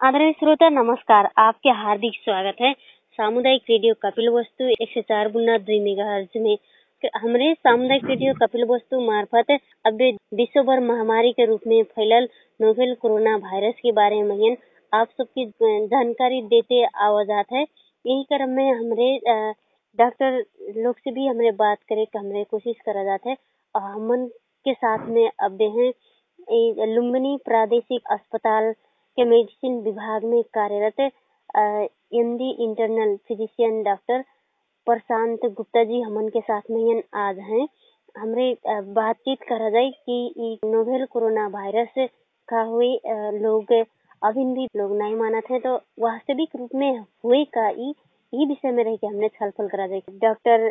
आदरणीय श्रोता, नमस्कार। आपके हार्दिक स्वागत है। सामुदायिक रेडियो कपिल वस्तु, एक सौ चार गुना दुई मेगा में। हमारे सामुदायिक रेडियो कपिल वस्तु मार्फत अब विश्व भर महामारी के रूप में फैलल नोवेल कोरोना वायरस के बारे में आप सबकी जानकारी देते आवाजात है। यही क्रम में हमारे डॉक्टर लोग से भी हमारे बात करे हमारे कोशिश करा जाता है। और हमन के साथ में अब हैं लुम्बिनी प्रादेशिक अस्पताल के मेडिसिन विभाग में कार्यरत MD internal physician doctor Prashant Gupta ji हमन के साथ में आज हैं। हमरे बातचीत करा जाए कि नोवेल कोरोना वायरस का हुए लोग अभी भी लोग नहीं मानत है तो वास्तविक रूप में हुए का ई विषय में रह के हमने छलफल करा जाए। डॉक्टर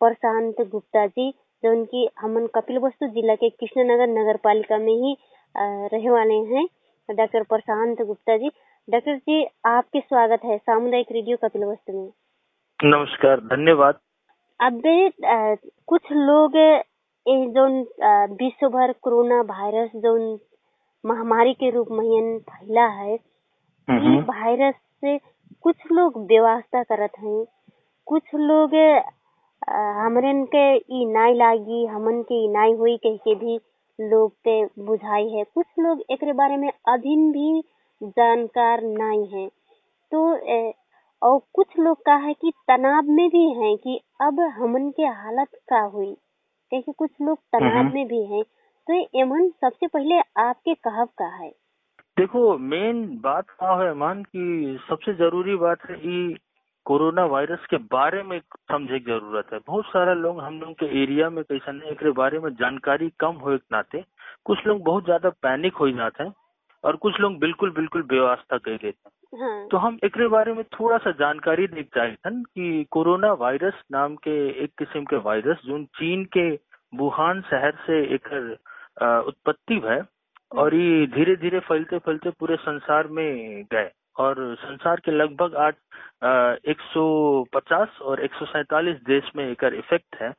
प्रशांत गुप्ता जी, जो उनकी हमन कपिल वस्तु जिला के कृष्णनगर नगर पालिका में ही रहे वाले हैं डॉक्टर प्रशांत गुप्ता जी। डॉक्टर जी आपके स्वागत है सामुदायिक रेडियो कपिल वस्तु में। नमस्कार धन्यवाद। अब कुछ लोग जो विश्व भर कोरोना वायरस जो महामारी के रूप में फैला है वायरस से कुछ लोग व्यवस्था करत हैं। कुछ लोग हमरन के ई नाई लागी हमन के ई नाई हुई कह के भी लोग के बुझाई है। कुछ लोग एक बारे में अभी भी जानकार नहीं है। तो ए, और कुछ लोग का है कि तनाव में भी हैं कि अब हमन के हालत का हुई। कैसे कुछ लोग तनाव में भी हैं। तो एमन सबसे पहले आपके कहब का है। देखो मेन बात का है मान की सबसे ज़रूरी बात है कि कोरोना वायरस के बारे में समझे की ज़रूरत है। बहुत सारा लोग हम लोग के एरिया में कैसा नहीं एक बारे में जानकारी कम हो नाते कुछ लोग बहुत ज़्यादा पैनिक हो जाते हैं और कुछ लोग बिल्कुल बिल्कुल व्यवस्था कर लेते हैं। हाँ। तो हम एक बारे में थोड़ा सा जानकारी देख चाहे थे कि कोरोना वायरस नाम के एक किस्म के वायरस जो चीन के वुहान शहर से एक उत्पत्ति है और ये धीरे धीरे फैलते फैलते पूरे संसार में गए। और संसार के लगभग आज एक सौ पचास और एक सौ सैतालीस देश में एक इफ़ेक्ट है।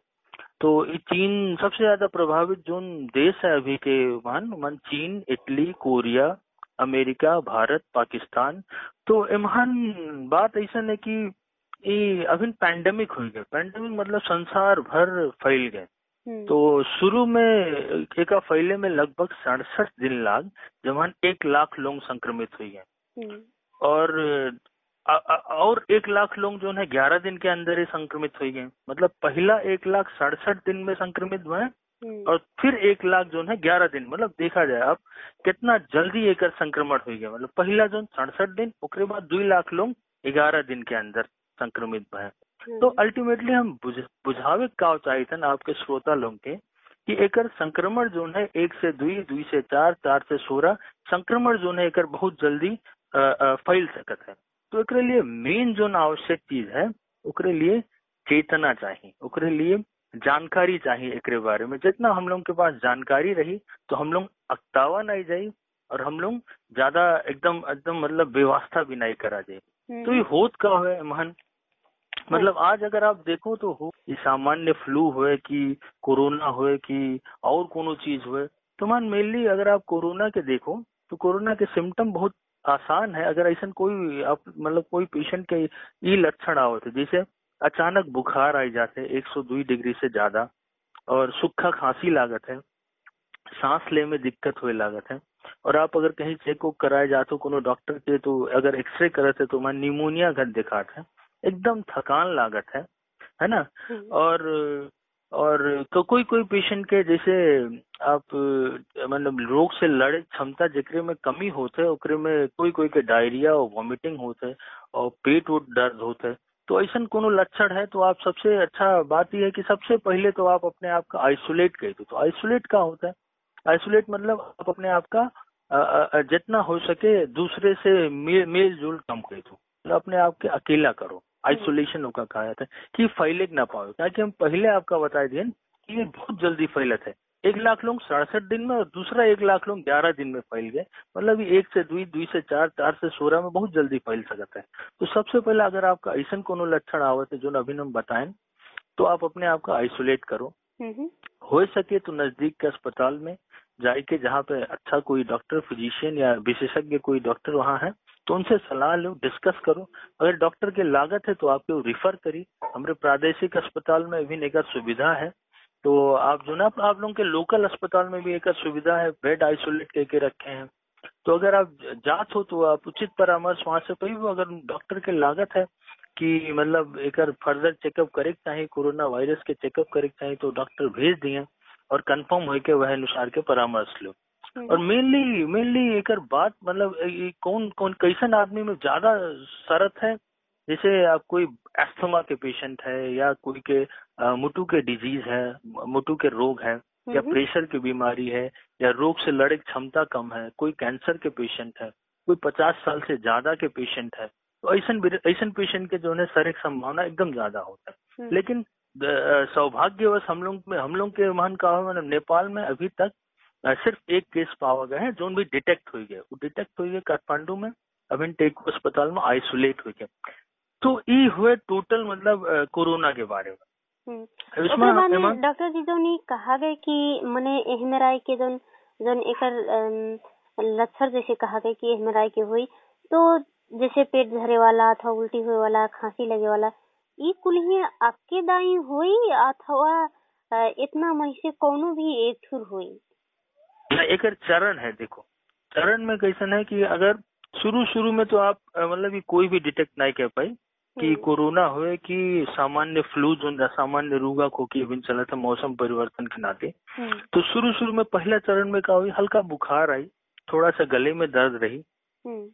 तो ये चीन सबसे ज़्यादा प्रभावित जो देश है अभी के मान मन चीन Italy Korea America Bharat Pakistan. तो इमहान बात ऐसा है कि ये अभी पैंडेमिक हो। गया पैंडेमिक मतलब संसार भर फैल गए। तो शुरू में एक फैले में लगभग सड़सठ दिन लाग जमान एक लाख लोग संक्रमित हुई है। और आ, आ, और एक लाख लोग जो है ग्यारह दिन के अंदर ही संक्रमित हो गए। मतलब पहला एक लाख सड़सठ दिन में संक्रमित हुए और फिर एक लाख जो है ग्यारह दिन। मतलब देखा जाए अब कितना जल्दी एक संक्रमण हो गया। मतलब पहला जो सड़सठ दिन उसके बाद दो लाख लोग ग्यारह दिन के अंदर संक्रमित हुए तो अल्टीमेटली हम बुझ, बुझावे का चाहिए था आपके श्रोता लोग के कि एक संक्रमण जो है एक से दुई दुई से चार चार से सोलह संक्रमण जो है एक बहुत जल्दी फैल सकत है। तो एक लिए मेन जो आवश्यक चीज़ है ओकरे लिए चेतना चाहिए ओकरे लिए जानकारी चाहिए एक बारे में। जितना हम लोग के पास जानकारी रही तो हम लोग अक्तावा नहीं जाये और हम लोग ज़्यादा एकदम एकदम मतलब व्यवस्था भी नहीं करा जाए तो ये होत का है महन? मतलब आज अगर आप देखो तो हो ये सामान्य फ्लू हुए कि कोरोना हुए कि और कोनो चीज़ हुए तो मान मेनली अगर आप कोरोना के देखो तो कोरोना के सिम्टम बहुत आसान है। अगर ऐसा कोई आप मतलब कोई पेशेंट के ई लक्षण आवत है जैसे अचानक बुखार आई जाते एक सौ दो डिग्री से ज़्यादा और सूखा खांसी लागत है सांस ले में दिक्कत हुए लागत है और आप अगर कहीं चेक उक कराए जाते कोनो डॉक्टर के तो अगर एक्सरे करते तो मैं निमोनिया घर दिखात है। एकदम थकान लागत है है ना? और और तो कोई कोई पेशेंट के जैसे आप मतलब रोग से लड़े, क्षमता ज़िक्र में कमी होते है ओकरे में कोई कोई के डायरिया और वॉमिटिंग होते है, और पेट वोट दर्द होते तो ऐसा कोनो लक्षण है तो आप सबसे अच्छा बात यह है कि सबसे पहले तो आप अपने आप का आइसोलेट कह दो। तो आइसोलेट का होता है? आइसोलेट मतलब आप अपने आप का जितना हो सके दूसरे से मेल जोल कम कर दो। मतलब अपने आप के अकेला करो। आइसोलेशन का कहा जाता है कि फैले ना पाओ। ताकि हम पहले आपका बताए दिए कि ये बहुत जल्दी फैलत है एक लाख लोग सड़सठ दिन में और दूसरा एक लाख लोग ग्यारह दिन में फैल गए। मतलब एक से दुई दुई से चार चार से सोलह में बहुत जल्दी फैल सकता है। तो सबसे पहले अगर आपका ऐसा कोनो लक्षण आवत है जो अभी हम बताएँ तो आप अपने आप का आइसोलेट करो। हो सके तो नज़दीक के अस्पताल में जाके जहाँ पे अच्छा कोई डॉक्टर फिजिशियन या विशेषज्ञ कोई डॉक्टर वहाँ है तो उनसे सलाह लो डिस्कस करो। अगर डॉक्टर की लागत है तो आपको रिफर करी हमारे प्रादेशिक अस्पताल में भी एक सुविधा है। तो आप जो ना, आप लोगों के लोकल अस्पताल में भी एक सुविधा है बेड आइसोलेट करके रखे हैं। तो अगर आप जात हो तो आप उचित परामर्श वहाँ से भी अगर डॉक्टर के लागत है कि मतलब एक फर्दर चेकअप करे चाहिए कोरोना वायरस के चेकअप करे चाहिए तो डॉक्टर भेज दिए। और कंफर्म हो के वह अनुसार के परामर्श लो हम्म। और मेनली मेनली एक बात मतलब कौन कौन कैसन आदमी में ज़्यादा शरत है जैसे आप कोई एस्थमा के पेशेंट है या कोई के मुटु के डिज़ीज़ है मुटु के रोग है या प्रेशर हम्म। की बीमारी है या रोग से लड़े क्षमता कम है कोई कैंसर के पेशेंट है कोई पचास साल से ज़्यादा के पेशेंट है तो ऐसा ऐसा पेशेंट के जो है सर एक संभावना एकदम ज़्यादा होता है हम्म। लेकिन सौभाग्यवश हम लोग में हम लोग के मान का मतलब नेपाल में अभी तक सिर्फ़ एक केस पावा गया है जो भी डिटेक्ट हुई गए वो डिटेक्ट हुई गए काठमांडू में अभी टेको अस्पताल में आइसोलेट हुई गए तो ये हुए टोटल मतलब कोरोना के बारे में। हम्म। डॉक्टर जी जो ने कहा गए कि मने एहमराई के जो जो एक लक्षण जैसे कहा गए कि एहमराई के हुई। तो जैसे पेट झरे वाला अथवा उल्टी हुए वाला खांसी लगे वाला ये कुल ही आपके दाई हुई अथवा इतना मही से कोनो भी एक ठुर हुई एक चरण है देखो चरण में कैसा है कि अगर शुरू शुरू में तो आप मतलब कोई भी डिटेक्ट नहीं कर पाई कि हम्म। कोरोना हुए कि सामान्य फ्लू जो सामान्य रूगा खोकी अभी चला था मौसम परिवर्तन के नाते हम्म। तो शुरू शुरू में पहला चरण में क्या हुई हल्का बुखार आई थोड़ा सा गले में दर्द रही हम्म।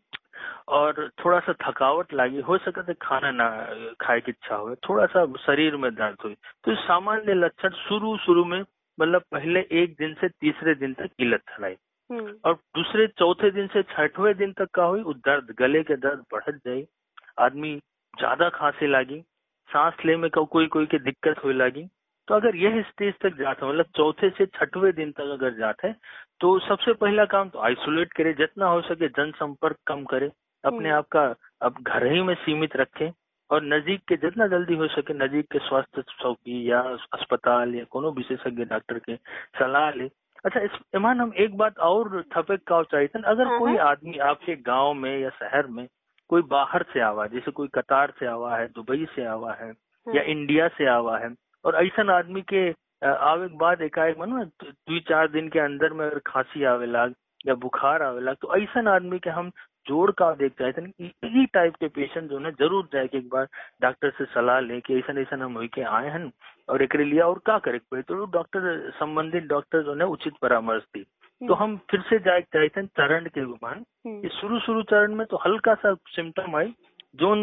और थोड़ा सा थकावट लगी। हो सके तो खाना ना खाए की इच्छा हो थोड़ा सा शरीर में दर्द हुई। तो सामान्य लक्षण शुरू शुरू में मतलब पहले एक दिन से तीसरे दिन तक किलत चलाई और दूसरे चौथे दिन से छठवें दिन तक का हुई दर्द गले के दर्द बढ़त जाये आदमी ज़्यादा खांसी लगी। सांस ले में कोई कोई के दिक्कत हुई लगी। तो अगर यह स्टेज तक जाता मतलब चौथे से छठवें दिन तक अगर जाता है तो सबसे पहला काम तो आइसोलेट करे। जितना हो सके जनसंपर्क कम करे। अपने हम्म। आप का अब घर ही में सीमित रखें और नज़दीक के जितना जल्दी हो सके नज़दीक के स्वास्थ्य चौकी या अस्पताल या कोनो विशेषज्ञ डॉक्टर के सलाह ले अच्छा इस ईमान हम एक बात और थपे का चाहिए अगर हाँ, कोई हाँ। आदमी आपके गाँव में या शहर में कोई बाहर से आवा है जैसे कोई कतार से आवा है दुबई से आवा है या हाँ। इंडिया से आवा है और ऐसा आदमी के आवे के बाद एकाएक मन दो चार दिन के अंदर में अगर खांसी आवे लाग या बुखार आवे लाग तो ऐसा आदमी के हम जोड़ का देख चाहते हैं इसी टाइप के पेशेंट जो है ज़रूर जाए कि एक बार डॉक्टर से सलाह ले कि ऐसा ऐसा हम के आए हैं और एक लिया और क्या करे? पड़े तो डॉक्टर संबंधित डॉक्टर जो है उचित परामर्श दी। तो हम फिर से जाए चाहते चरण के गुमान हम्म। शुरू शुरू चरण में तो हल्का सा सिम्टम आई जो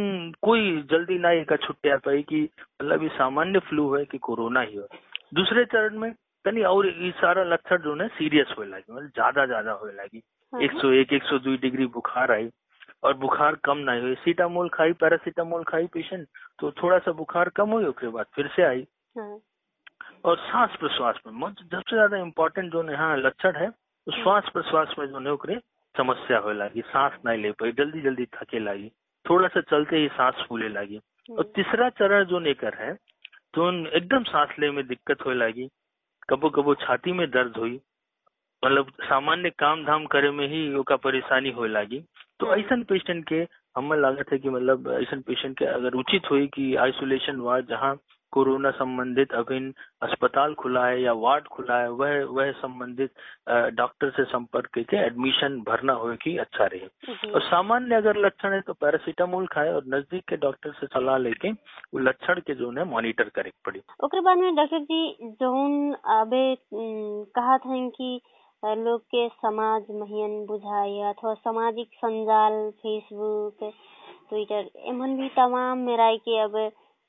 कोई जल्दी ना एक छुट्टिया पाई कि मतलब ये सामान्य फ्लू है कि कोरोना ही है। दूसरे चरण में कहीं और ये सारा लक्षण जो है सीरियस होने लगी मतलब ज़्यादा ज़्यादा होने लगी। एक सौ एक एक सौ दो डिग्री बुखार आई और बुखार कम ना हुई सीटामोल खाई पैरासीटामोल खाई पेशेंट तो थोड़ा सा बुखार कम हुई उसके बाद फिर से आई हाँ। और सांस प्रश्वास में सबसे ज़्यादा इम्पोर्टेंट जो यहाँ लक्षण है तो श्वास प्रश्वास में जो है समस्या हो लगी सांस नहीं ले पाई जल्दी जल्दी थके लगी थोड़ा सा चलते ही सांस फूले लगी और हम्म। तीसरा चरण जो लेकर है तो एकदम सांस ले में दिक्कत हो लगी कबो कबो छाती में दर्द हुई मतलब सामान्य काम धाम करे में ही परेशानी हो लगी। तो हम्म। ऐसा पेशेंट के हमें लागत है कि मतलब ऐसा पेशेंट के अगर उचित हुई कि आइसोलेशन वार्ड जहाँ कोरोना संबंधित अभिन्न अस्पताल खुला है या वार्ड खुला है वह वह संबंधित डॉक्टर से संपर्क करके एडमिशन भरना हो कि अच्छा रहे। और सामान्य अगर लक्षण है तो पैरासीटामोल खाए और नज़दीक के डॉक्टर से सलाह लेके वो लक्षण के जो है मॉनिटर करे पड़ी। ओकर बाद में डॉक्टर जी जो अबे कहा था कि लोग के समाज महियन बुझाई अथवा सामाजिक संजाल फेसबुक ट्विटर एमन भी तमाम मेराई के अब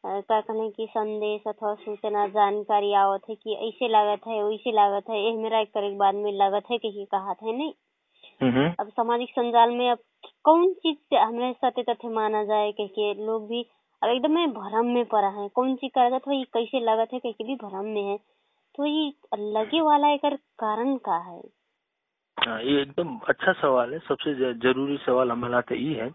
का कहने की संदेश अथवा सूचना जानकारी आवत है कि ऐसे लागत है वैसे लागत है यह मेरा करे बाद में लागत है कि कहा था नहीं? अब सामाजिक संजाल में अब कौन चीज़ हमें सत्य तथ्य माना जाए कह के लोग भी अब एकदम भ्रम में पड़ा है कौन चीज़ का लागत है ये कैसे लागत है कह के भी भ्रम में है। तो ये लगे वाला एक कारण का है? हाँ, ये एकदम अच्छा सवाल है। सबसे ज़रूरी सवाल हमारा ये है।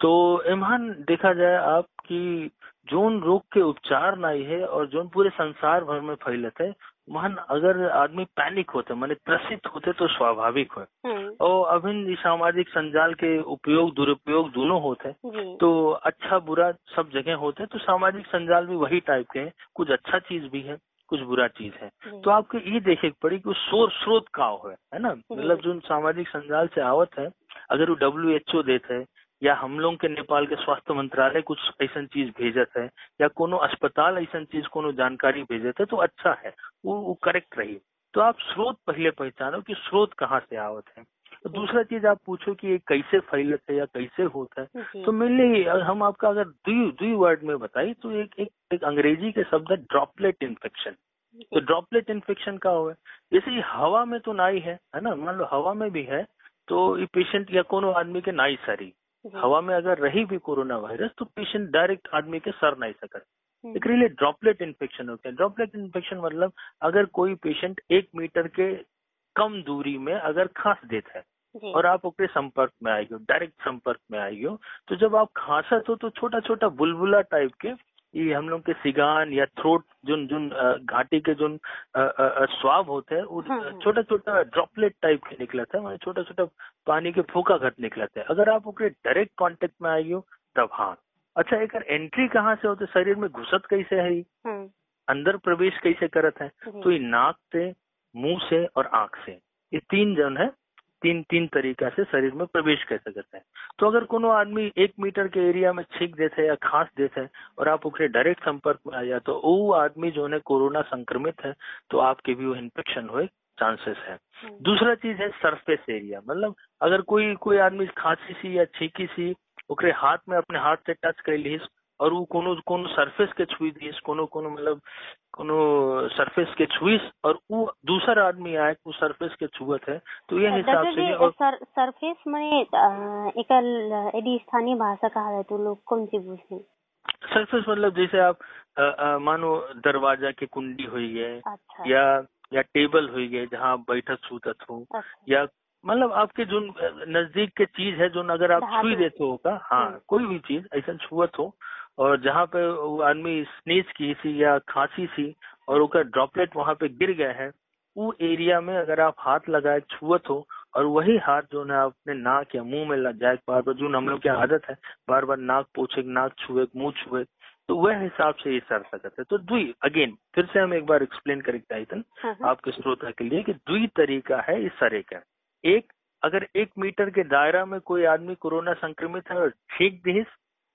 तो इमहान देखा जाए आप आपकी जोन रोग के उपचार नहीं है और जोन पूरे संसार भर में फैलत है वहाँ अगर आदमी पैनिक होते माने त्रसित होते तो स्वाभाविक हो हम्म, और अभिन्न सामाजिक संजाल के उपयोग दुरुपयोग दोनों होते हैं। तो अच्छा बुरा सब जगह होते हैं तो सामाजिक संजाल भी वही टाइप के हैं। कुछ अच्छा चीज़ भी है। कुछ बुरा चीज़ है। तो आपको ये देखे पड़ी कि सोर स्रोत का है है ना? मतलब जो सामाजिक संजाल से आवत है अगर वो डब्ल्यू एच ओ देते है या हम लोग के नेपाल के स्वास्थ्य मंत्रालय कुछ ऐसा चीज़ भेजत है या कोनो अस्पताल ऐसा चीज़ कोनो जानकारी भेजत है तो अच्छा है वो वो करेक्ट रही तो आप स्रोत पहले पहचानो कि स्रोत कहाँ से आवत है। दूसरा चीज़ आप पूछो कि ये कैसे फैलत है या कैसे होता है तो मेनली हम आपका अगर दुई दुई वर्ड में बताई तो एक एक, एक अंग्रेज़ी के शब्द है ड्रॉपलेट इन्फेक्शन तो ड्रॉपलेट इन्फेक्शन का हुआ जैसे ये हवा में तो नाई है है ना? मान लो हवा में भी है तो ये पेशेंट या कोनो आदमी के नाई सरी। हवा में अगर रही भी कोरोना वायरस तो पेशेंट डायरेक्ट आदमी के सर नहीं सकत एक रिले ड्रॉपलेट इन्फेक्शन होते हैं। ड्रॉपलेट इन्फेक्शन मतलब अगर कोई पेशेंट एक मीटर के कम दूरी में अगर खांस देता है और आप ओकरे संपर्क में आएगी डायरेक्ट संपर्क में आएगी तो जब आप खांसत हो तो छोटा छोटा बुलबुला टाइप के ये हम लोग के सिगान या थ्रोट जोन जोन अ, घाटी के जोन अ, स्वाब होते हैं वो हाँ, हाँ। छोटा छोटा ड्रॉपलेट टाइप के निकला था मतलब छोटा छोटा पानी के फूका घट निकला था अगर आप ओकरे डायरेक्ट कांटेक्ट में आई हो तब हाँ। अच्छा एक एंट्री कहाँ से होते शरीर में घुसत कैसे है ये? हम्म, अंदर प्रवेश कैसे करत है? तो ये नाक से मुँह से और आँख से। ये तीन जन है तीन तीन तरीका से शरीर में प्रवेश कर करते हैं। तो अगर कोनो आदमी एक मीटर के एरिया में छींक देते हैं या खांस देते हैं और आप उसके डायरेक्ट संपर्क में आ जाए तो वो आदमी जो है कोरोना संक्रमित है तो आपके भी वो इन्फेक्शन हुए चांसेस है। दूसरा चीज़ है सरफेस एरिया मतलब अगर कोई कोई आदमी खांसी सी या छींकी सी ओकरे हाथ में अपने हाथ से टच कर ली और वो कोनो कोनो सरफेस के छुई दिस कोनो कोनो मतलब कोनो सरफेस के छुईस और वो दूसरा आदमी आए वो सरफेस के छुअत है तो ये हिसाब डॉक्टर से और सर सरफेस में अ, एकल यदि स्थानीय भाषा कहा जाए तो लोग कौन सी बुझे सरफेस मतलब जैसे आप मानो दरवाज़ा की कुंडी हुई है अच्छा या या टेबल हुई है जहाँ आप बैठक सूतत हो अच्छा या मतलब आपके जो नज़दीक के चीज़ है जो अगर आप। छुई देते हो का हम्म। हाँ कोई भी चीज़ ऐसा छुअत हो और जहाँ पे वो आदमी स्नीज की सी या खांसी सी और उसका ड्रॉपलेट वहाँ पे गिर गया है वो एरिया में अगर आप हाथ लगाए छुअत हो और वही हाथ जो है अपने नाक या मुँह में लग जाए बार बार जो हम लोग की आदत है बार बार नाक पोछे नाक छुए मुँह छुए तो वह हिसाब से ये सर सकते है। तो दुई अगेन फिर से हम एक बार एक्सप्लेन करें चाहिए हाँ, हाँ, आपके श्रोता के लिए कि दुई तरीका है इस सरे का। एक अगर एक मीटर के दायरा में कोई आदमी कोरोना संक्रमित है और ठीक दिस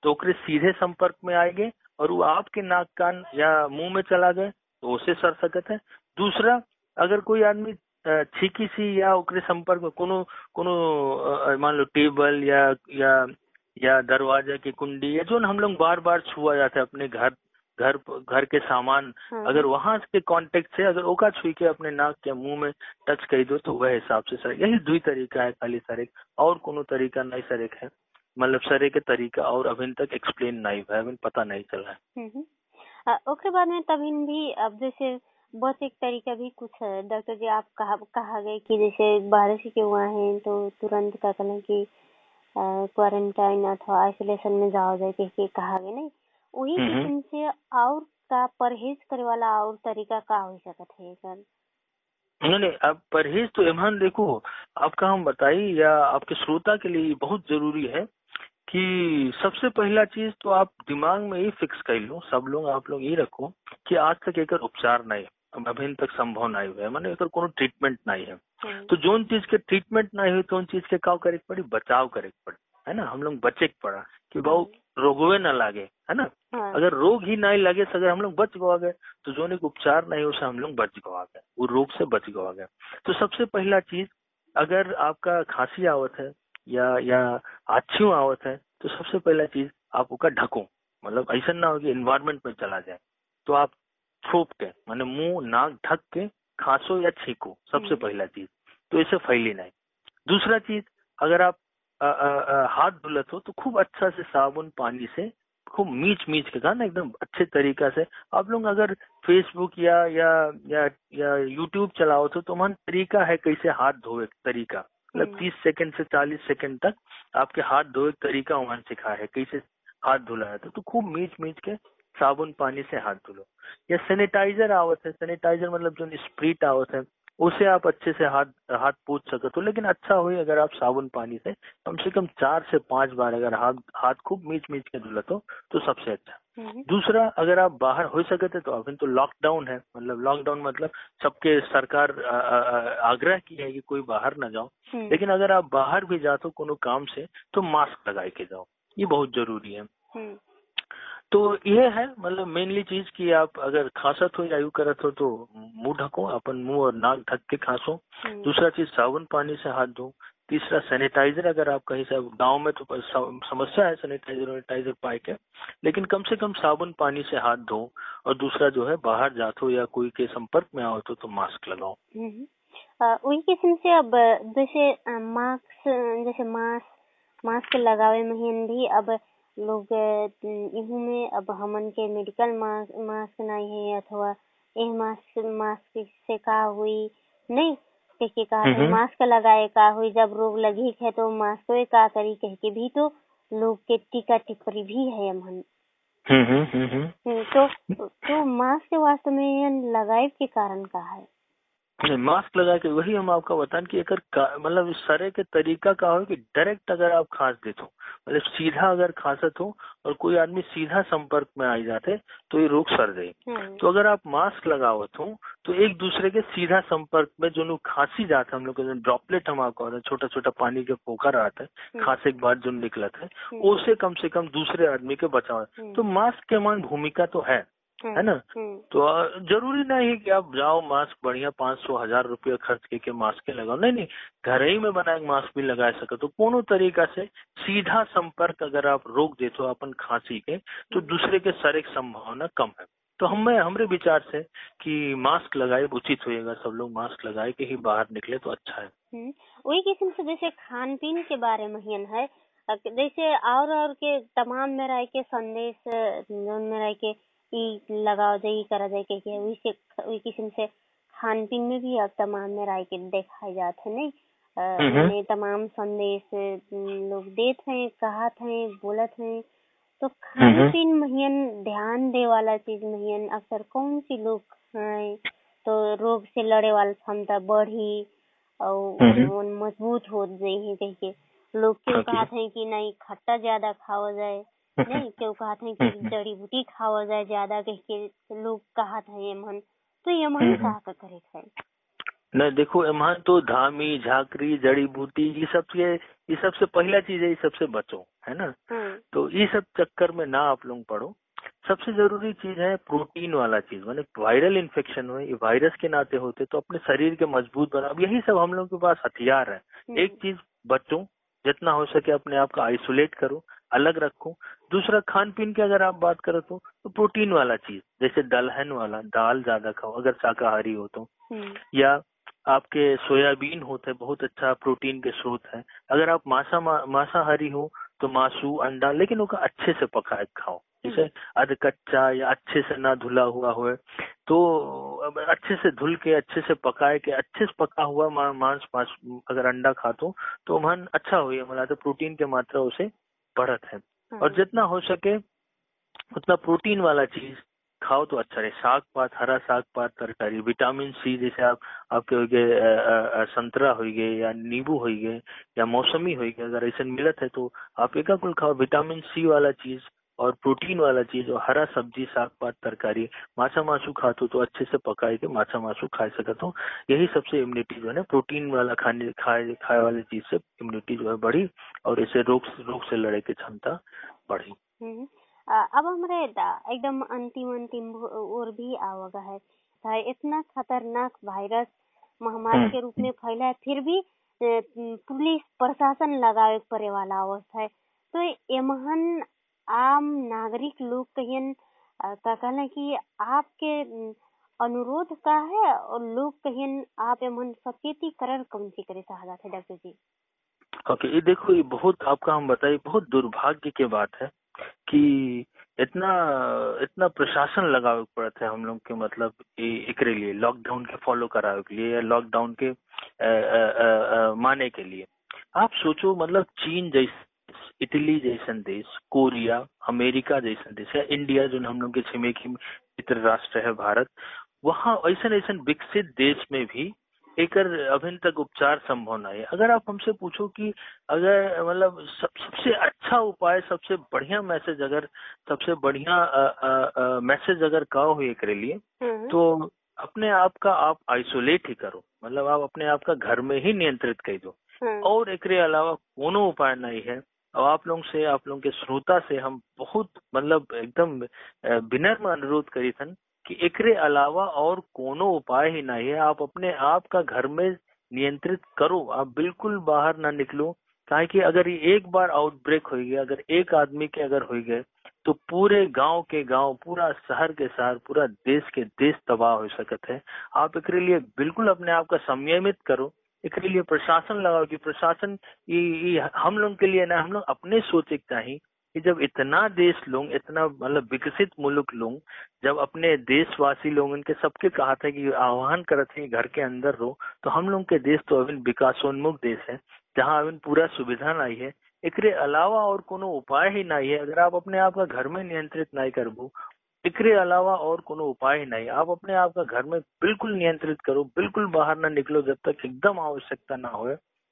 तो ओकरे सीधे संपर्क में आएँगे और वो आपके नाक कान या मुँह में चला गए तो उसे सर सकत है। दूसरा अगर कोई आदमी छींकी सी या ओकरे संपर्क में कोनो कोनो मान लो टेबल या या या दरवाज़ा की कुंडी या जो हम लोग बार बार छुआ जाता है अपने घर घर घर के सामान हाँ, अगर वहाँ के कांटेक्ट से अगर ओका छुई के अपने नाक या मुँह में टच कर दो तो वह हिसाब से सर यही दुई तरीका है खाली सर एक और कोनो तरीका नहीं सर एक है। मतलब सर के तरीका और अभी तक एक्सप्लेन नहीं हुआ है अभी पता नहीं चला है। हम्म। अ, ओकरे बाद में तभी भी अब जैसे बस एक तरीका भी कुछ है। डॉक्टर जी आप कहा कहा गए कि जैसे बाहर से के हुआ है तो तुरंत का कहना कि क्वारंटाइन अथवा आइसोलेशन में जाओ जाए कह के कहा गए नहीं। वही। किस्म से और का परहेज करे वाला और तरीका का हो सकता है सर? नहीं नहीं अब परहेज तो ईमान देखो आपका हम बताइए या आपके श्रोता के लिए बहुत ज़रूरी है। कि सबसे पहला चीज़ तो आप दिमाग में ही फिक्स कर लो सब लोग आप लोग ये रखो कि आज तक एक उपचार नहीं अभी तक संभव नहीं हुआ है माने एकर कोनो ट्रीटमेंट नहीं है। हम्म, तो जोन चीज़ के ट्रीटमेंट नहीं हुई तो उन चीज़ के काव करे के पड़ी? बचाव करे के पड़ी है ना? हम लोग बचे के पड़ा कि बहु रोगवे न लागे है ना? हाँ, अगर रोग ही नहीं लगे तो अगर हम लोग बच गवा गए तो जो एक उपचार नहीं उसे हम लोग बच गवा गए वो रोग से बच गवा गए। तो सबसे पहला चीज़ अगर आपका खांसी आवत है या या आछियों आवत है तो सबसे पहला चीज़ आप उसका ढको। मतलब ऐसा ना हो कि इन्वायरमेंट में चला जाए। तो आप थोप के माने मुँह नाक ढक के खांसो या छींको सबसे हम्म। पहला चीज़। तो इसे फैली नहीं। दूसरा चीज़ अगर आप अ, अ, अ, हाथ धुलत हो तो खूब अच्छा से साबुन पानी से खूब मीच मीच के का ना एकदम अच्छे तरीका से। आप लोग अगर फेसबुक या या या या यूट्यूब चलाओ तो तुम्हारा तरीका है कैसे हाथ धोए तरीका। मतलब हम्म। तीस सेकंड से चालीस सेकंड तक आपके हाथ धोए तरीका उन्होंने सिखाया है कैसे हाथ धुला है तो खूब मीच मीच के साबुन पानी से हाथ धुलो या सैनिटाइजर आवत है सैनिटाइजर मतलब जो स्प्रिट आवत है उसे आप अच्छे से हाथ हाथ पूछ सकते हो लेकिन अच्छा हुई अगर आप साबुन पानी से कम से कम चार से पाँच बार अगर हाथ हाथ खूब मीच मीच के धुला तो, तो सबसे अच्छा। हम्म, दूसरा अगर आप बाहर हो सके थे तो अभी तो लॉकडाउन है मतलब लॉकडाउन मतलब सबके सरकार आग्रह की है कि कोई बाहर ना जाओ। हम्म, लेकिन अगर आप बाहर भी जाते हो कोनो काम से तो मास्क लगाए के जाओ। ये बहुत ज़रूरी है। हम्म, तो ये है मतलब मेनली चीज़ कि आप अगर खांसत हो या यू करत हो तो मुँह ढको अपन मुँह और नाक ढक के खांसो। हम्म, दूसरा चीज़ साबुन पानी से हाथ धो। तीसरा सैनिटाइजर अगर आप कहीं से गाँव में तो समस्या है सैनिटाइजर वैनिटाइजर पाए के। लेकिन कम से कम साबुन पानी से हाथ धो और दूसरा जो है बाहर जाते या कोई के संपर्क में आओ तो, तो मास्क लगाओ। हम्म। वही किस्म से अब जैसे मास्क जैसे मास्क मास्क लगावे महिन भी अब लोग इहू में अब हमन के मेडिकल मास्क मास्क नहीं है अथवा एह मास्क मास्क से का हुई नहीं कह के कहा। मास्क लगाए का हुई जब रोग लगी है तो मास्क का करी कह के भी तो लोग के टीका टिप्पणी भी है हमन। हम्म तो तो मास्क वास्तव में लगाए के कारण का है। मास्क लगा के वही हम आपका बतान कि अगर मतलब सरे के तरीका का हो कि डायरेक्ट अगर आप खांस देते हो मतलब सीधा अगर खांसत हो और कोई आदमी सीधा संपर्क में आ जाते तो ये रोग सर जाए हम्म, तो अगर आप मास्क लगावत हो तो एक दूसरे के सीधा संपर्क में जो लोग खांसी जाता है हम लोग के ड्रॉपलेट हम आपको छोटा छोटा पानी के पोखर आता है हम्म, खांसे के बाद जो निकलत है हम्म, उससे कम से कम दूसरे आदमी के बचाव। तो मास्क के मान भूमिका तो है। है ना? हम्म, तो ज़रूरी नहीं है कि आप जाओ मास्क बढ़िया पाँच सौ हज़ार रुपया खर्च करके मास्क लगाओ। नहीं नहीं घर ही में बनाए मास्क भी लगा सको। तो कोनो तरीका से सीधा संपर्क अगर आप रोक देते हो अपन खांसी के तो दूसरे के सर एक संभावना कम है। तो हमें हमारे विचार से कि मास्क लगाए उचित होएगा सब लोग मास्क लगाए के ही बाहर निकले तो अच्छा है। हम्म, वही किस्म से जैसे खान पीन के बारे में है जैसे और और के तमाम में रह के संदेश में रह के ई लगाओ जाए ई करा जाए के के वही से किस्म से खान पीन में भी अब तमाम में रह के देखा जात है नहीं अ, हम्म। तमाम संदेश लोग देत हैं कहत हैं बोलत हैं तो खान हम्म। पीन महियन ध्यान दे वाला चीज़ महियन अक्सर कौन सी लोग खाएँ तो रोग से लड़े वाला क्षमता बढ़ी और हम्म। मज़बूत हो जाए कह के लोग क्यों Okay. कहते हैं कि नहीं खट्टा ज़्यादा खावा जाए नहीं क्यों कहते हैं कि हम्म। जड़ी बूटी खावा जाए ज़्यादा कह के लोग कहते हैं यमन तो यमन हम्म। का का करे है नहीं देखो एमान तो धामी झाकरी जड़ी बूटी ये सब के ये सबसे पहला चीज़ है ये सबसे बचो है ना? हम्म। तो ये सब चक्कर में ना आप लोग पढ़ो सबसे ज़रूरी चीज़ है प्रोटीन वाला चीज़ माने वायरल इन्फेक्शन हुए ये वायरस के नाते होते तो अपने शरीर के मज़बूत बनाओ यही सब हम लोग के पास हथियार है। हम्म। एक चीज़ बच्चों जितना हो सके अपने आप का आइसोलेट करो। अलग रखो। दूसरा खान पीन की अगर आप बात करो तो, तो प्रोटीन वाला चीज़ जैसे दलहन वाला दाल ज़्यादा खाओ अगर शाकाहारी हो तो। हम्म। या आपके सोयाबीन होते हैं बहुत अच्छा प्रोटीन के स्रोत है। अगर आप मांसा मांसाहारी हो तो मासू अंडा लेकिन उसका अच्छे से पका खाओ। जैसे अध कच्चा या अच्छे से ना धुला हुआ हो तो अच्छे से धुल के अच्छे से पकाए के अच्छे से पका हुआ मांस मांस अगर अंडा खातो तो मन अच्छा हो मतलब प्रोटीन की मात्रा उसे बढ़त है। और जितना हो सके उतना प्रोटीन वाला चीज़ खाओ तो अच्छा रहे। साग पात हरा साग पात तरकारी विटामिन सी जैसे आप आपके हो गए संतरा हो गए या नींबू हो गए या मौसमी हो गए अगर ऐसा मिलत है तो आप एक कुल खाओ। विटामिन सी वाला चीज़ और प्रोटीन वाला चीज़ और हरा सब्ज़ी साग पात तरकारी माछा मासू खातो तो अच्छे से पकाए के माछा मासू खा सकते हो यही सबसे इम्यूनिटी जो है ना प्रोटीन वाला खाने खाए खाए वाले चीज़ से इम्यूनिटी जो है बढ़ी और इसे रोग रोग से लड़े की क्षमता बढ़ी हम्म। अब हमारे एकदम अंतिम अंतिम और भी आवागा है इतना खतरनाक वायरस महामारी हम्म। के रूप में फैला है फिर भी पुलिस प्रशासन लगावे पड़े वाला अवस्था है तो एमहन आम नागरिक लोग अ, का कहना कि आपके अनुरोध का है और लोग कहियन आप एमहन सचेतीकरण कौन सी करे चाहत है डॉक्टर जी? ओके ये देखो ये बहुत आपका हम बताइए बहुत दुर्भाग्य की बात है कि इतना इतना प्रशासन लगावे पड़ता है हम लोग के मतलब एक लिए लॉकडाउन के फॉलो करावे के लिए या लॉकडाउन के अ, अ, अ, अ, माने के लिए। आप सोचो मतलब चीन जैसे इटली जैसन देश कोरिया अमेरिका जैसन देश या इंडिया जो हम लोग के छिमेकी मित्र राष्ट्र है भारत वहाँ ऐसा ऐसा विकसित देश में भी एक अभिन तक उपचार संभव नहीं है अगर आप हमसे पूछो कि अगर मतलब सब, सबसे अच्छा उपाय सबसे बढ़िया मैसेज अगर सबसे बढ़िया मैसेज अगर कहो हुए एक लिए हम्म। तो अपने आप का आप आइसोलेट ही करो मतलब आप अपने आप का घर में ही नियंत्रित कर दो हम्म। और एक अलावा कोनो उपाय नहीं है और आप लोग से, आप लोगों के श्रोता से हम बहुत मतलब एकदम विनम्र अनुरोध करी थन कि एकरे अलावा और कोनो उपाय ही नहीं है। आप अपने आप का घर में नियंत्रित करो। आप बिल्कुल बाहर ना निकलो कहा कि अगर ये एक बार आउटब्रेक हो गया, अगर एक आदमी के अगर हो गए तो पूरे गाँव के गाँव, पूरा शहर के शहर, पूरा देश के देश तबाह हो सकते है। आप एक लिए बिल्कुल अपने आप का संयमित करो। एक लिए प्रशासन लगाओ कि प्रशासन ये, ये हम लोग के लिए ना हम लोग अपने सोचे चाहिए कि जब इतना देश लोग इतना मतलब विकसित मुल्क लोग जब अपने देशवासी लोग इनके सबके कहा था कि आह्वान करते हैं घर के अंदर रहो तो हम लोग के देश तो अभी विकासोन्मुख देश है जहाँ अभी पूरा सुविधा नहीं है। एक अलावा और कोनो उपाय ही नहीं है। अगर आप अपने आप का घर में नियंत्रित नहीं करबो एकरे अलावा और कोनो उपाय नहीं। आप अपने आप का घर में बिल्कुल नियंत्रित करो, बिल्कुल बाहर ना निकलो जब तक एकदम आवश्यकता ना हो।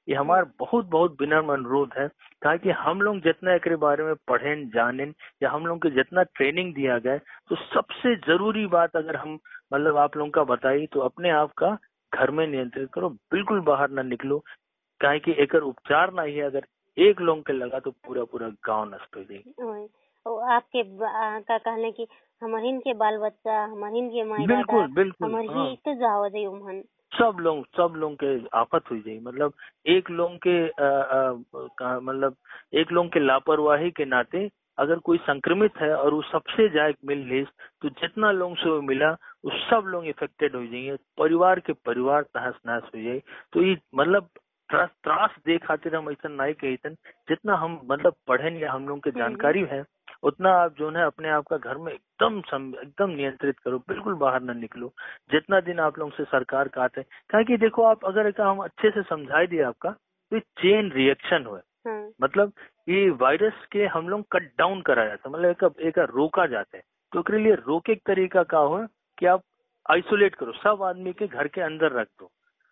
ये हमारा बहुत बहुत विनम्र अनुरोध है, ताकि हम लोग जितना एक बारे में पढ़ें, जाने, या हम लोग को जितना ट्रेनिंग दिया गया तो सबसे ज़रूरी बात अगर हम मतलब आप लोगों का बताई तो अपने आप का घर में नियंत्रित करो, बिल्कुल बाहर ना निकलो। कहे कि एक उपचार ना ही अगर एक लोग के लगा तो पूरा पूरा गाँव नष्ट हो जाएगी। आपके का कहने की हमारिन के बाल बच्चा हमारिन के माई बिल्कुल बिल्कुल हमारी हाँ। तो जाओ दे उमहन सब लोग सब लोग के आफत हुई जाये मतलब एक लोग के मतलब एक लोग के लापरवाही के नाते अगर कोई संक्रमित है और वो सबसे जाए मिल ले तो जितना लोग से वो मिला वो सब लोग इफेक्टेड हो जाएँगे परिवार के परिवार तहस नहस हो जाए तो ये मतलब त्रास दे खातिर हम ऐसा नहीं कहते जितना हम मतलब पढ़े या हम लोग के हम्म। जानकारी है उतना आप जो है अपने आप का घर में एकदम एकदम नियंत्रित करो बिल्कुल बाहर ना निकलो। जितना दिन आप लोग से सरकार कहते हैं कि देखो आप अगर हम अच्छे से समझाई दिए आपका तो चेन रिएक्शन हुए हाँ। मतलब ये वायरस के हम लोग कट डाउन करा जाता है मतलब एक, एक रोका जाते हैं। तो उसके लिए रोके तरीका क्या हो कि आप आइसोलेट करो सब आदमी के घर के अंदर रख दो।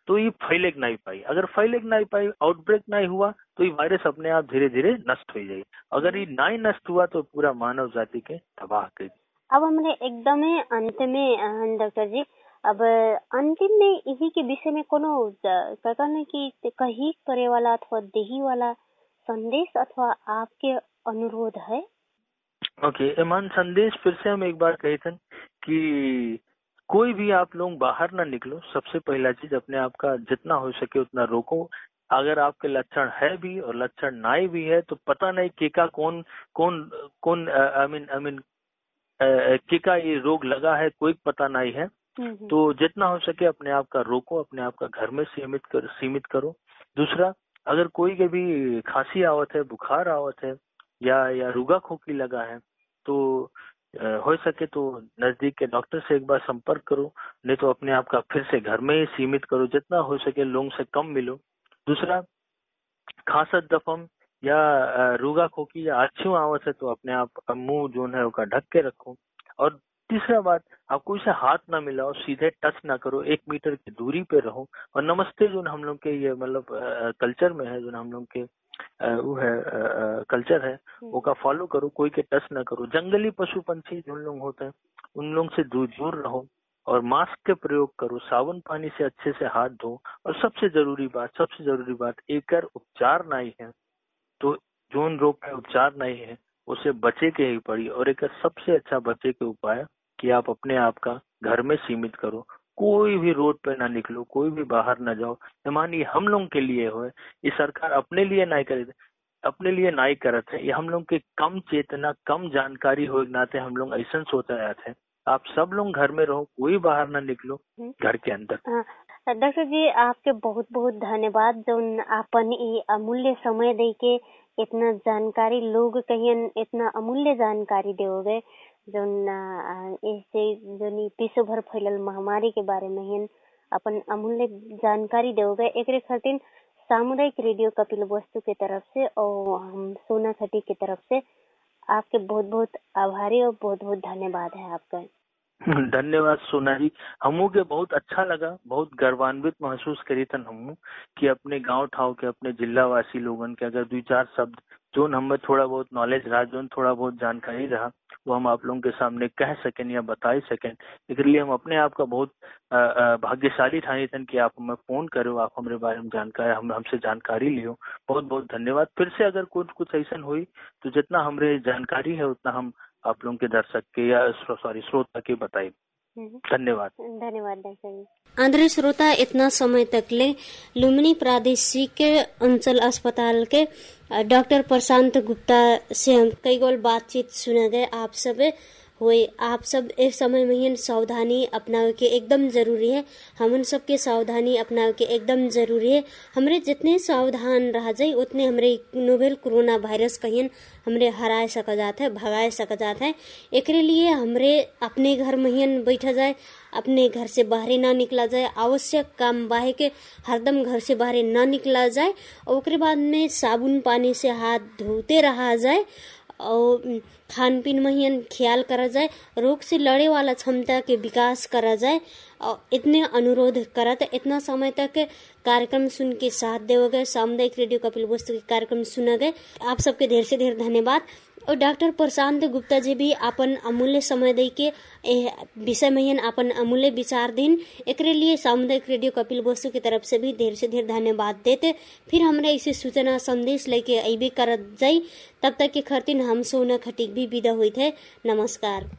तो ये फैले नहीं पाई। अगर फैले नहीं पाई आउटब्रेक नहीं हुआ तो ये वायरस अपने आप धीरे धीरे नष्ट हो जाएगी। अगर ये नहीं नष्ट हुआ तो पूरा मानव जाति के तबाह कर अब हमने एकदम अंत में डॉक्टर जी अब अंतिम में इसी के विषय में कोनो कहने की कही करे वाला अथवा देही वाला संदेश अथवा आपके अनुरोध है? ओके okay, ईमान संदेश फिर से हम एक बार कहे थे कि कोई भी आप लोग बाहर ना निकलो सबसे पहला चीज़ अपने आप का जितना हो सके उतना रोको। अगर आपके लक्षण है भी और लक्षण नाई भी है तो पता नहीं के का कौन कौन कौन आई मीन आई मीन के का ये रोग लगा है कोई पता नहीं है। तो जितना हो सके अपने आप का रोको अपने आप का घर में सीमित कर सीमित करो। दूसरा अगर कोई के भी खांसी आवत है बुखार आवत है या या रुगा खोखी लगा है तो हो सके तो नज़दीक के डॉक्टर से एक बार संपर्क करो, नहीं तो अपने आप का फिर से घर में ही सीमित करो, जितना हो सके लोगों से कम मिलो। दूसरा, खांसत दफम या रूगा खोकी या अच्छी आवत है तो अपने आप मुँह जो है उसका ढक के रखो। और तीसरा बात, आप कोई से हाथ ना मिलाओ, सीधे टच ना करो, एक मीटर की दूरी पे रहो। और नमस्ते जो हम लोग के ये मतलब कल्चर में है, जो हम लोग के वो है कल्चर है। वो का फॉलो करो कोई के टच ना करो जंगली पशु पंछी जो लोग होते हैं उन लोग से दूर दूर रहो और मास्क के प्रयोग करो साबुन पानी से अच्छे से हाथ धो और सबसे ज़रूरी बात सबसे ज़रूरी बात एक उपचार नहीं है तो जो रोग का उपचार नहीं है उसे बचे के ही पड़ी और एक सबसे अच्छा बचे के उपाय कि आप अपने आप का घर में सीमित करो कोई भी रोड पे ना निकलो कोई भी बाहर ना जाओ। मानिए हम लोग के लिए हो ये सरकार अपने लिए नहीं करे अपने लिए नहीं करत है। ये हम लोग के कम चेतना कम जानकारी हो नाते हम लोग ऐसा सोचा जाते हैं आप सब लोग घर में रहो कोई बाहर ना निकलो हम्म। घर के अंदर। हाँ, डॉक्टर जी आपके बहुत बहुत धन्यवाद। जो अपन ये अमूल्य समय दे के इतना जानकारी लोग कहीं इतना अमूल्य जानकारी दोगे जौन एसे जौन विश्व भर फैलल महामारी के बारे में ही, अपन अमूल्य जानकारी दोगे एक खातिर सामुदायिक रेडियो कपिल वस्तु के तरफ़ से और हम सोना खटी के तरफ़ से आपके बहुत बहुत आभारी और बहुत बहुत धन्यवाद है आपका। धन्यवाद सोना जी हमू के बहुत अच्छा लगा, बहुत गर्वान्वित महसूस करी थन हमू कि अपने गाँव ठाव के, अपने जिला वासी लोगन के, अगर दो चार शब्द जो हमें थोड़ा बहुत नॉलेज रहा, जो थोड़ा बहुत जानकारी रहा, वो हम आप लोगों के सामने कह सकें या बता सकें। इसलिए हम अपने आप का बहुत भाग्यशाली ठानी थन कि आप हमें फ़ोन करो, आप हमारे बारे में जानकारी, हम, हमसे जानकारी लियो। बहुत बहुत धन्यवाद। फिर से अगर कुछ कुछ ऐसा हुई तो जितना हमारे जानकारी है, उतना हम आप लोगों के दर्शक के या सॉरी श्रोता के बताए। हम्म। धन्यवाद। धन्यवाद डॉक्टर आंध्र श्रोता इतना समय तक ले लुम्बिनी प्रादेशिक अंचल अस्पताल के डॉक्टर प्रशांत गुप्ता से हम कई गोल बातचीत सुने गए आप सब हुए आप सब इस समय में सावधानी अपनावे के एकदम ज़रूरी है। हम उन सबके सावधानी अपनावे के एकदम ज़रूरी है। हमरे जितने सावधान रह जाए उतने हमरे नोवेल कोरोना वायरस कहीं हमरे हरा सक जाता है, भगाए सक जाता है। एक लिए हमरे अपने घर में बैठा जाए, अपने घर से बाहर ना निकला जाए। आवश्यक काम बाहे के हरदम घर से बाहर ना निकला जाए। और बाद में साबुन पानी से हाथ धोते रहा जाए। और खान पीन में ख्याल करा जाए, रोग से लड़े वाला क्षमता के विकास करा जाए, और इतने अनुरोध करा था, इतना समय तक कार्यक्रम सुन के साथ दे गए सामुदायिक रेडियो कपिल वस्तु के कार्यक्रम सुना गए आप सबके ढेर से ढेर धन्यवाद। और डॉक्टर प्रशांत गुप्ता जी भी अपन अमूल्य समय दे के विषय में अपन अमूल्य विचार दिन। एक लिए सामुदायिक रेडियो कपिल बसु की तरफ़ से भी ढेर से ढेर धन्यवाद देते। फिर हमारे इसे सूचना संदेश लेके अबे कर जाई। तब तक के खरतीन हम सोना खटिक भी विदा हुई थे। नमस्कार।